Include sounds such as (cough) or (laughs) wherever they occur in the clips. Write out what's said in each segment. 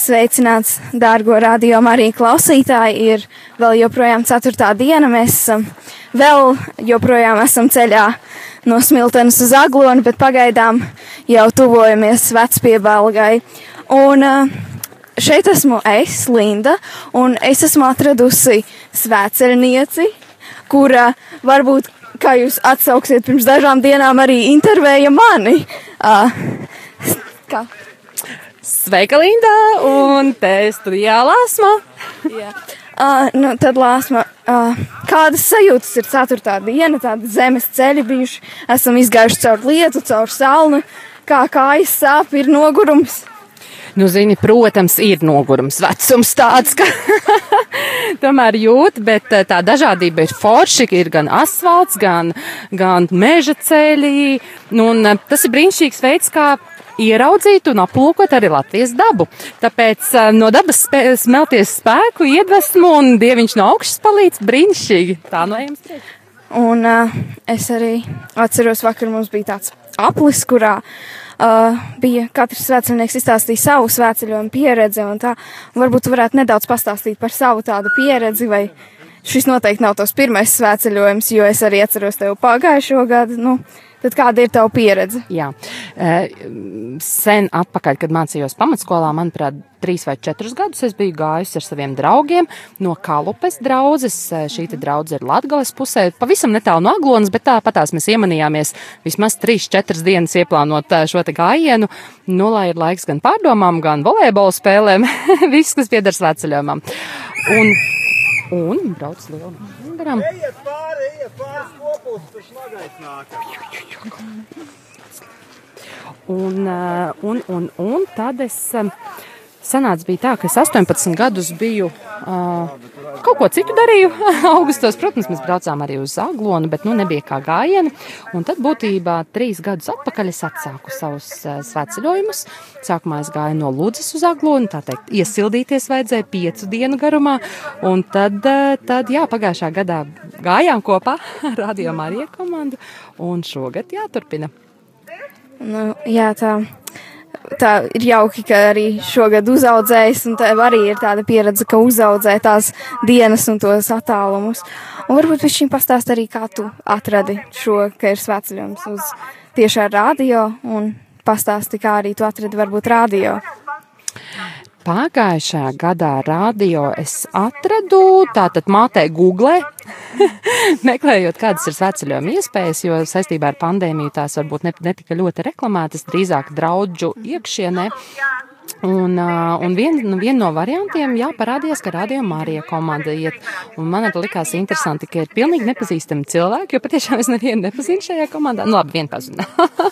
Sveicināts, dārgo radio Marija klausītāji, ir vēl joprojām ceturtā diena, mēs esam vēl joprojām esam ceļā no Smiltenes uz Aglonu, bet pagaidām jau tuvojamies vecpiebalgai. Un uh, šeit esmu es, Linda, un es esmu atradusi svēceļnieci, kura varbūt, kā jūs atsauksiet pirms dažām dienām, arī intervēja mani. Uh, kā? Sveika, Linda! Un te studijā Lāsma. Jā. Uh, nu, tad Lāsma, uh, kādas sajūtas ir ceturtā diena, tāda zemes ceļi bijuši, esam izgājuši caur lietu, caur salnu, kā kājas sāp, ir nogurums. Nu, zini, protams, ir nogurums vecums tāds, ka (laughs) tomēr jūt, bet tā dažādība ir forši, ir gan asfalts, gan, gan meža ceļi, nu, un tas ir brīnišķīgs veids, kā ieraudzīt un aplūkot arī Latvijas dabu. Tāpēc no dabas smelties spēku, iedvesmu un dieviņš no augšas palīdz brīnišķīgi. Tā no priekš. Un uh, es arī atceros, vakar mums bija tāds aplis, kurā uh, bija katrs svētceļnieks izstāstīja savu svētceļojumu pieredzi un tā. Un varbūt tu varētu nedaudz pastāstīt par savu tādu pieredzi vai šis noteikti nav tos pirmais svētceļojums, jo es arī atceros tev pagājušo gadu. Nu, Tad kāda ir tava pieredze? Jā, sen atpakaļ, kad mācījos pamatskolā, manuprāt, trīs vai četrus gadus es biju gājusi ar saviem draugiem no Kalupes draudzes. Šī draudze ir Latgales pusē, pavisam netālu no Aglonas, bet tāpatās mēs iemanījāmies vismaz trīs, četras dienas ieplānot šo te gājienu, nu, lai ir laiks gan pārdomām, gan volejbola spēlēm, (laughs) viss, kas piedara svētceļojumam. Un, un brauc lielu garām. Ejiet pāri, ejiet pāri skopus, tur šlagais nāk. Un, uh, un, un, un tad es um, sanāca bija tā, ka es 18 gadus biju uh, kaut ko citu darīju. (laughs) Augustos, protams, mēs braucām arī uz Aglonu, bet nu nebija kā gājieni. Un tad būtībā trīs gadus atpakaļ es atsāku savus uh, svētceļojumus. Sākumā es gāju no Ludzas uz Aglonu, tā teikt, iesildīties vajadzēja piecu dienu garumā. Un tad, uh, tad jā, pagājušā gadā gājām kopā ar (laughs) Radio Marija komandu un šogad jāturpina. Nu, jā, tā, tā ir jauki, ka arī šogad uzaudzējis, un tev arī ir tāda pieredze, ka uzaudzē tās dienas un tos attālumus. Un varbūt viņš šim pastāst arī, kā tu atradi šo, ka ir svētceļojums uz tieši ar radio, un pastāsti, kā arī tu atradi varbūt radio. Pagājušā gadā radio es atradu, tātad mātei Google, (laughs) meklējot, kādas ir sveceļojuma iespējas, jo saistībā ar pandēmiju tās varbūt netika ļoti reklamētas, drīzāk draudžu iekšienē. Un, uh, un viena nu, vien no variantiem, jā, parādījās, ka Radio Mārija komanda iet. Un man arī likās interesanti, ka ir pilnīgi nepazīstami cilvēki, jo patiešām es nevienu nepazinu šajā komandā. Nu, labi, vien pazinu.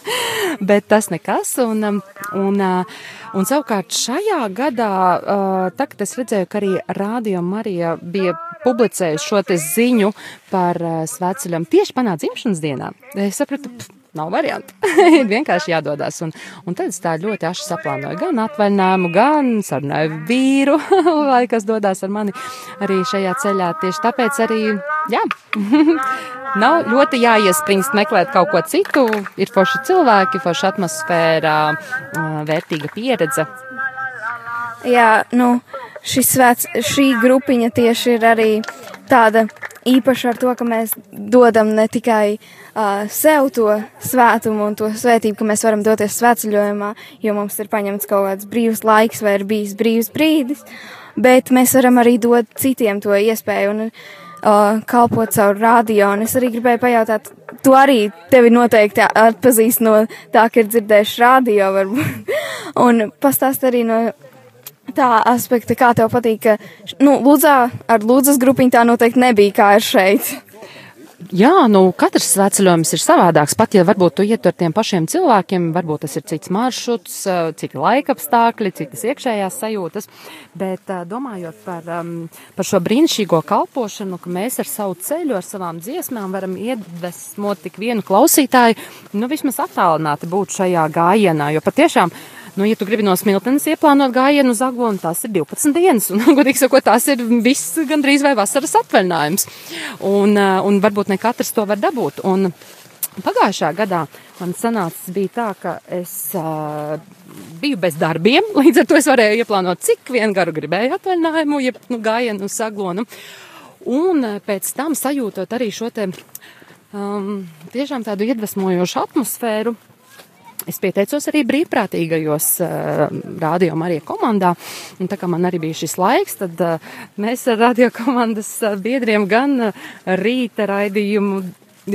(laughs) Bet tas nekas. Un, un, uh, un savukārt šajā gadā, uh, tā, kad es redzēju, ka arī Radio Marija bija publicējuši šo te ziņu par uh, sveceļam tieši panā dzimšanas dienā, es sapratu, pff, nav variantu. (laughs) ir vienkārši jādodas. Un, un tad es tā ļoti aši saplānoju gan atvaļinājumu, gan sarunāju vīru, (laughs) lai kas dodas ar mani arī šajā ceļā. Tieši tāpēc arī, jā. (laughs) Nav ļoti jāiespringst meklēt kaut ko citu. Ir forši cilvēki, forša atmosfēra, vērtīga pieredze. Jā, nu, šis svēts, šī grupiņa tieši ir arī tāda īpaša ar to, ka mēs dodam ne tikai uh, sev to svētumu un to svētību, ka mēs varam doties svētceļojumā, jo mums ir paņemts kaut kāds brīvs laiks vai ir bijis brīvs brīdis, bet mēs varam arī dot citiem to iespēju un uh, kalpot caur radio. Un es arī gribēju pajautāt, tu arī tevi noteikti atpazīst no tā, ka ir dzirdējuši radio varbūt, (laughs) un pastāst arī no tā aspekta, kā tev patīk, ka, nu, Lūdzā ar Lūdzas grupiņu tā noteikti nebija kā ir šeit. Jā, nu, katrs sveceļojums ir savādāks. Pat ja varbūt tu iet ar tiem pašiem cilvēkiem, varbūt tas ir cits maršruts, citi laikapstākļi, citas iekšējās sajūtas. Bet domājot par, um, par šo brīnišķīgo kalpošanu, ka mēs ar savu ceļu, ar savām dziesmām varam iedvesmot tik vienu klausītāju, nu, vismaz attālināti būt šajā gājienā, jo patiešām Nu, ja tu gribi no smiltenes ieplānot gājienu uz Aglonu, tās ir 12 dienas, un, (laughs) godīgi sakot, tās ir viss gandrīz vai vasaras atvaļinājums. Un, un varbūt ne katrs to var dabūt. Un, Pagājušā gadā man sanācis bija tā, ka es uh, biju bez darbiem, (laughs) līdz ar to es varēju ieplānot, cik vien garu gribēju atvaļinājumu, ja nu, gājienu uz saglonu. Un uh, pēc tam sajūtot arī šo te um, tiešām tādu iedvesmojošu atmosfēru, Es pieteicos arī brīvprātīgajos uh, radio Marija komandā, un tā kā man arī bija šis laiks, tad uh, mēs ar radio komandas uh, biedriem gan uh, rīta raidījumu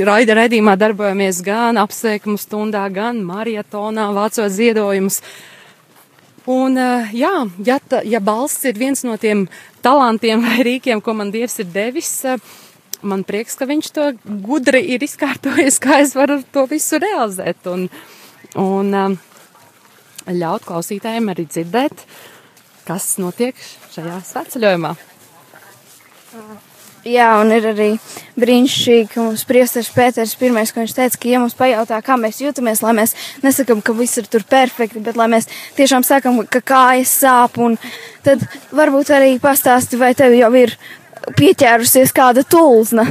raida raidījumā darbojamies gan apsveikumu stundā, gan marietonā, vācot ziedojumus. Un, jā, ja, ta, ja balss ir viens no tiem talantiem vai rīkiem, ko man Dievs ir devis, man prieks, ka viņš to gudri ir izkārtojis, (laughs) kā es varu to visu realizēt. Un, un ļaut klausītājiem arī dzirdēt, kas notiek šajā sveceļojumā. Jā, un ir arī brīnišķīgi, ka mums priesteris Pēters pirmais, ko viņš teica, ka, ja mums pajautā, kā mēs jūtamies, lai mēs nesakam, ka viss ir tur perfekti, bet lai mēs tiešām sakam, ka kājas sāp, un tad varbūt arī pastāsti, vai tev jau ir pieķērusies kāda tulzna.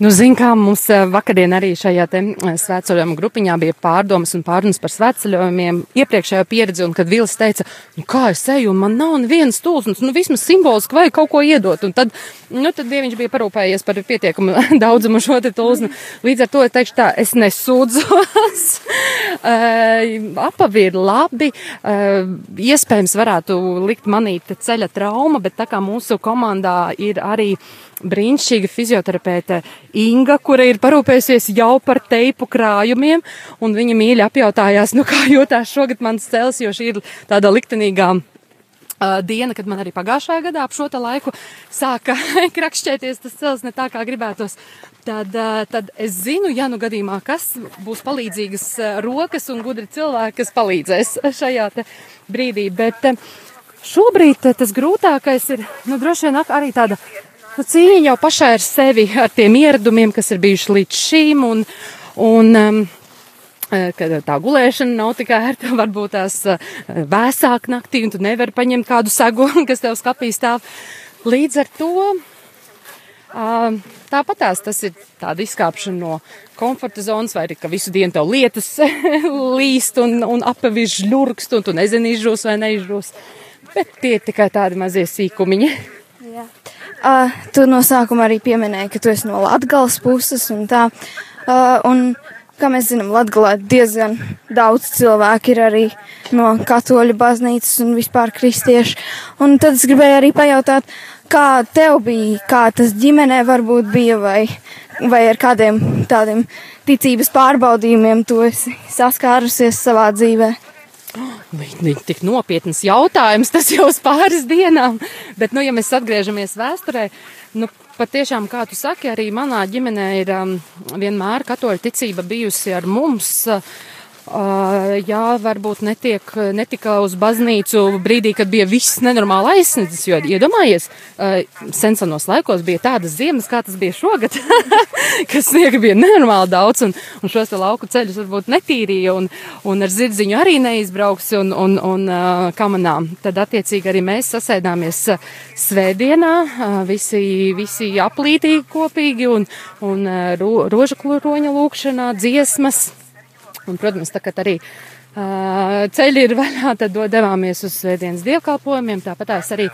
Nu, zin, kā mums eh, vakardien arī šajā eh, svētceļojuma grupiņā bija pārdomas un pārunas par svētceļojumiem. Iepriekšējā pieredze, un kad Vils teica, nu, kā es eju, un man nav nevienas tulsnes, nu, vismaz simboliski vajag kaut ko iedot, un tad, nu, tad Dieviņš bija parūpējies par pietiekumu (laughs) daudzumu šo te tulsnu. Līdz ar to es teikšu tā, es nesūdzos, uh, (laughs) apavi ir labi, iespējams varētu likt manīt ceļa trauma, bet tā kā mūsu komandā ir arī brīnišķīga fizioterapeite Inga, kura ir parūpējusies jau par teipu krājumiem, un viņa mīļi apjautājās, nu kā jūtās šogad mans cels, jo šī ir tāda liktenīgā diena, kad man arī pagājušajā gadā ap šo laiku sāka (laughs) krakšķēties tas cels ne tā, kā gribētos. Tad, tad es zinu, ja nu gadījumā kas būs palīdzīgas rokas un gudri cilvēki, kas palīdzēs (laughs) šajā brīdī. Bet šobrīd tas grūtākais ir, nu, droši vien arī tāda nu, cīņa jau pašai ar sevi, ar tiem ieradumiem, kas ir bijuši līdz šīm, un, un um, eh, ka tā gulēšana nav tik ērta, (laughs) varbūt tās eh, vēsāk naktī, un tu nevari paņemt kādu sagonu, (laughs) kas tev skapī stāv. Līdz ar to tāpatās tas ir tāda izkāpšana no komforta zonas, vai arī, ka visu dienu tev lietas (laughs) līst un, un apaviž žļurkst, un tu nezini, izžūs vai neizžūs. Bet tie ir tikai tādi mazie sīkumiņi. Uh, tu no sākuma arī pieminēji, ka tu esi no Latgales puses un tā. Uh, un, kā mēs zinām, Latgalē diezgan daudz cilvēku ir arī no katoļu baznīcas un vispār kristieši. Un tad es gribēju arī pajautāt, kā tev bija, kā tas ģimenē varbūt bija, vai, vai ar kādiem tādiem ticības pārbaudījumiem tu esi saskārusies savā dzīvē. Tik nopietns jautājums, tas jau uz pāris dienām. Bet, nu, ja mēs atgriežamies vēsturē, nu, patiešām, kā tu saki, arī manā ģimenē ir um, vienmēr katoļa ticība bijusi ar mums. Uh, jā, varbūt netiek, netika uz baznīcu brīdī, kad bija viss nenormāli aizsniedzis, jo iedomājies, uh, sensenos laikos bija tādas ziemas, kā tas bija šogad, (laughs) kas sniega bija nenormāli daudz, un, un šos lauku ceļus varbūt netīrīja, un, un ar zirdziņu arī neizbrauks, un, un, un kamanā. Tad attiecīgi arī mēs sasēdāmies svētdienā, visi, visi aplītīgi kopīgi, un, un ro, roža kloņa lūkšanā, dziesmas Un, protams, kā arī ceļi ir vaļā, tad devāmies uz svētdienas dievkalpojumiem. Tāpat arī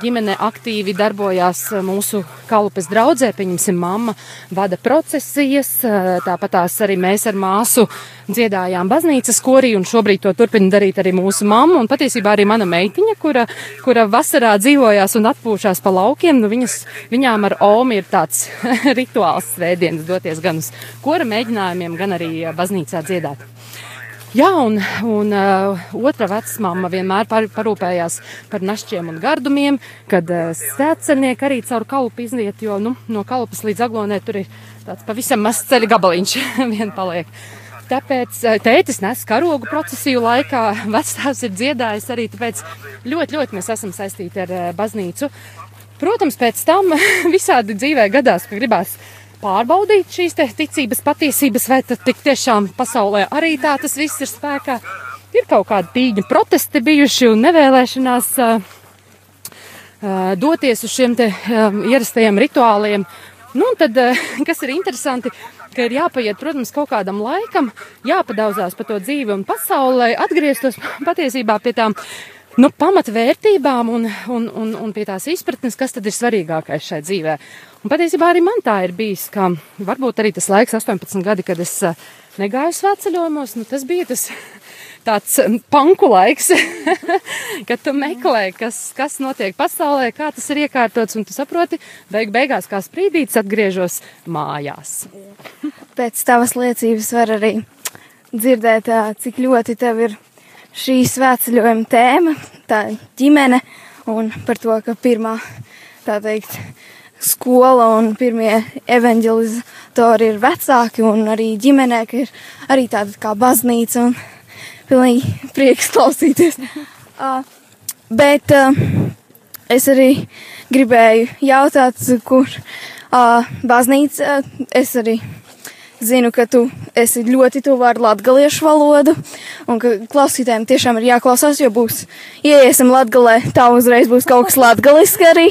ģimene aktīvi darbojās mūsu kalupes draudzē, pieņemsim, mamma vada procesijas, tāpat arī mēs ar māsu dziedājām baznīcas korī, un šobrīd to turpina darīt arī mūsu mamma, un patiesībā arī mana meitiņa, kura, kura vasarā dzīvojās un atpūšās pa laukiem, nu viņas, viņām ar Omi ir tāds (laughs) rituāls svētdienas doties gan uz kora mēģinājumiem, gan arī baznīcā dziedāt. Jā, un, un uh, otra vecmāma vienmēr par, parūpējās par našķiem un gardumiem, kad uh, svētceļnieki arī caur kalupu iziet, jo nu, no kalupas līdz aglonē tur ir tāds pavisam mazs ceļa gabaliņš (laughs) vien paliek. Tāpēc uh, tētis nes karogu procesiju laikā, (laughs) vecāks ir dziedājis arī, tāpēc ļoti, ļoti mēs esam saistīti ar uh, baznīcu. Protams, pēc tam (laughs) visādi dzīvē gadās, ka gribās pārbaudīt šīs ticības patiesības, vai tad tik tiešām pasaulē arī tā tas viss ir spēkā. Ir kaut kādi tīņu protesti bijuši un nevēlēšanās uh, uh, doties uz šiem te um, ierastajiem rituāliem. Nu, un tad, uh, (laughs) kas ir interesanti, ka ir jāpaiet, protams, kaut kādam laikam, jāpadauzās pa to dzīvi un pasauli, lai atgrieztos (laughs) patiesībā pie tām nu, pamatvērtībām un, un, un, un pie tās izpratnes, kas tad ir svarīgākais šai dzīvē. Un patiesībā arī man tā ir bijis, ka varbūt arī tas laiks, 18 gadi, kad es eh, negāju svētceļojumos, nu, tas bija tas (laughs) tāds panku laiks, (laughs) kad tu meklē, kas, kas notiek pasaulē, kā tas ir iekārtots, un tu saproti, beig beigās kā sprīdīts atgriežos mājās. Pēc tavas liecības var arī dzirdēt, cik ļoti tev ir šī svētceļojuma tēma, tā ģimene, un par to, ka pirmā, tā teikt, skola un pirmie evanģelizatori ir vecāki un arī ģimenē, ka ir arī tāda kā baznīca un pilnīgi prieks klausīties. (laughs) Uh, bet uh, es arī gribēju jautāt, kur uh, baznīca, es arī zinu, ka tu esi ļoti tuvu ar latgaliešu valodu, un ka klausītājiem tiešām ir jāklausās, jo būs, ieiesim latgalē, tā uzreiz būs kaut kas latgaliski arī.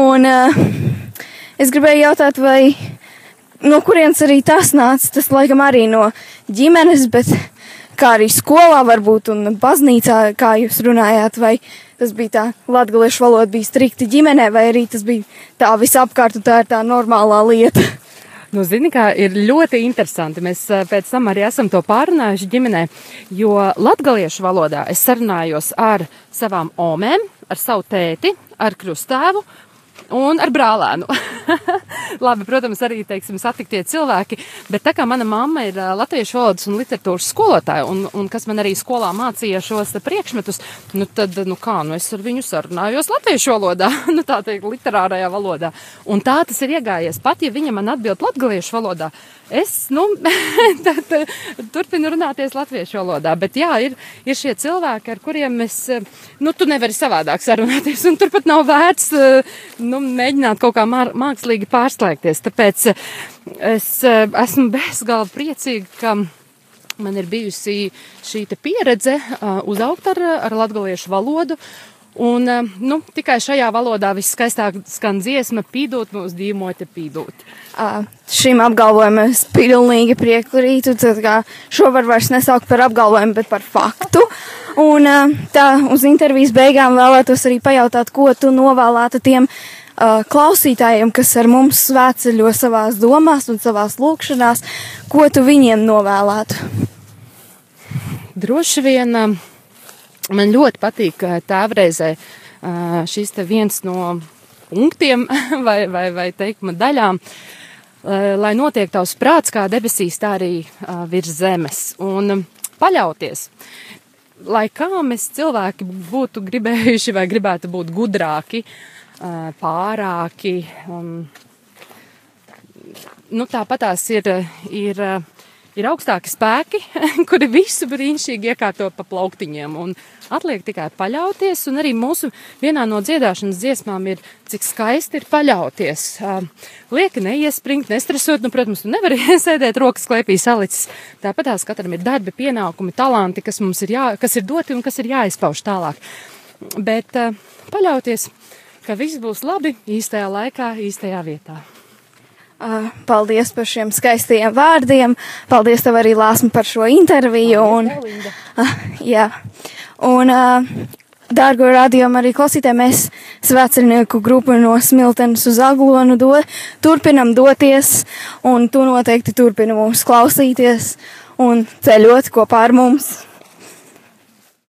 Un uh, es gribēju jautāt, vai no kurienes arī tas nāca, tas laikam arī no ģimenes, bet kā arī skolā varbūt un baznīcā, kā jūs runājāt, vai tas bija tā latgaliešu valoda bija strikti ģimenē, vai arī tas bija tā visapkārt un tā ir tā normālā lieta. Nu, zini, kā ir ļoti interesanti. Mēs pēc tam arī esam to pārunājuši ģimenē, jo latgaliešu valodā es sarunājos ar savām omēm, ar savu tēti, ar krustāvu un ar brālēnu. (laughs) Labi, protams, arī, teiksim, satiktie cilvēki, bet tā kā mana mamma ir latviešu valodas un literatūras skolotāja, un, un kas man arī skolā mācīja šos priekšmetus, nu tad, nu kā, nu es ar viņu sarunājos latviešu valodā, (laughs) nu tā teikt, literārajā valodā. Un tā tas ir iegājies, pat ja viņa man atbild latgaliešu valodā, es, nu, (laughs) tad, turpinu runāties latviešu valodā, bet jā, ir, ir šie cilvēki, ar kuriem es, nu, tu nevari savādāk sarunāties, un turpat nav vērts, nu, mēģināt kaut kā mār, mākslīgi pārslēgties. Tāpēc es esmu (laughs) bezgalīgi priecīga, ka man ir bijusi šī pieredze uh, uzaugt ar, ar latgaliešu valodu. Un, nu, tikai šajā valodā viskaistāk skan dziesma, pīdot mūs dīmote pīdot. Uh, šim apgalvojumam es pilnīgi piekrītu. Šo var vairs nesaukt par apgalvojumu, bet par faktu. Un uh, tā uz intervijas beigām vēlētos arī pajautāt, ko tu novēlētu tiem uh, klausītājiem, kas ar mums svētceļo savās domās un savās lūkšanās, ko tu viņiem novēlētu? Droši vien uh, man ļoti patīk tēvreizē uh, šis te viens no punktiem (laughs) vai, vai, vai teikuma daļām, uh, lai notiek tavs prāts kā debesīs, tā arī uh, virs zemes. Un um, paļauties. Lai kā mēs cilvēki būtu gribējuši vai gribētu būt gudrāki, pārāki, um, nu tāpatās ir, ir ir augstāki spēki, (laughs) kuri visu brīnišķīgi iekārto pa plauktiņiem. Atliek tikai paļauties, un arī mūsu vienā no dziedāšanas dziesmām ir, cik skaisti ir paļauties. Lieki neiespringt, nestresot, nu, protams, tu nevari (laughs) sēdēt rokas klēpī salicis. Tāpatās katram ir darbi, pienākumi, talanti, kas mums ir, jā, kas ir doti un kas ir jāizpauž tālāk. Bet paļauties, ka viss būs labi īstajā laikā, īstajā vietā. Paldies par šiem skaistajiem vārdiem. Paldies tev arī, Lāsma, par šo interviju. Un, uh, jā. Un, Dārgo rādījumu arī klausītājiem, mēs svētceļnieku grupu no Smiltenes uz Aglonu do, turpinam doties, un tu noteikti turpini mūs klausīties un ceļot kopā ar mums.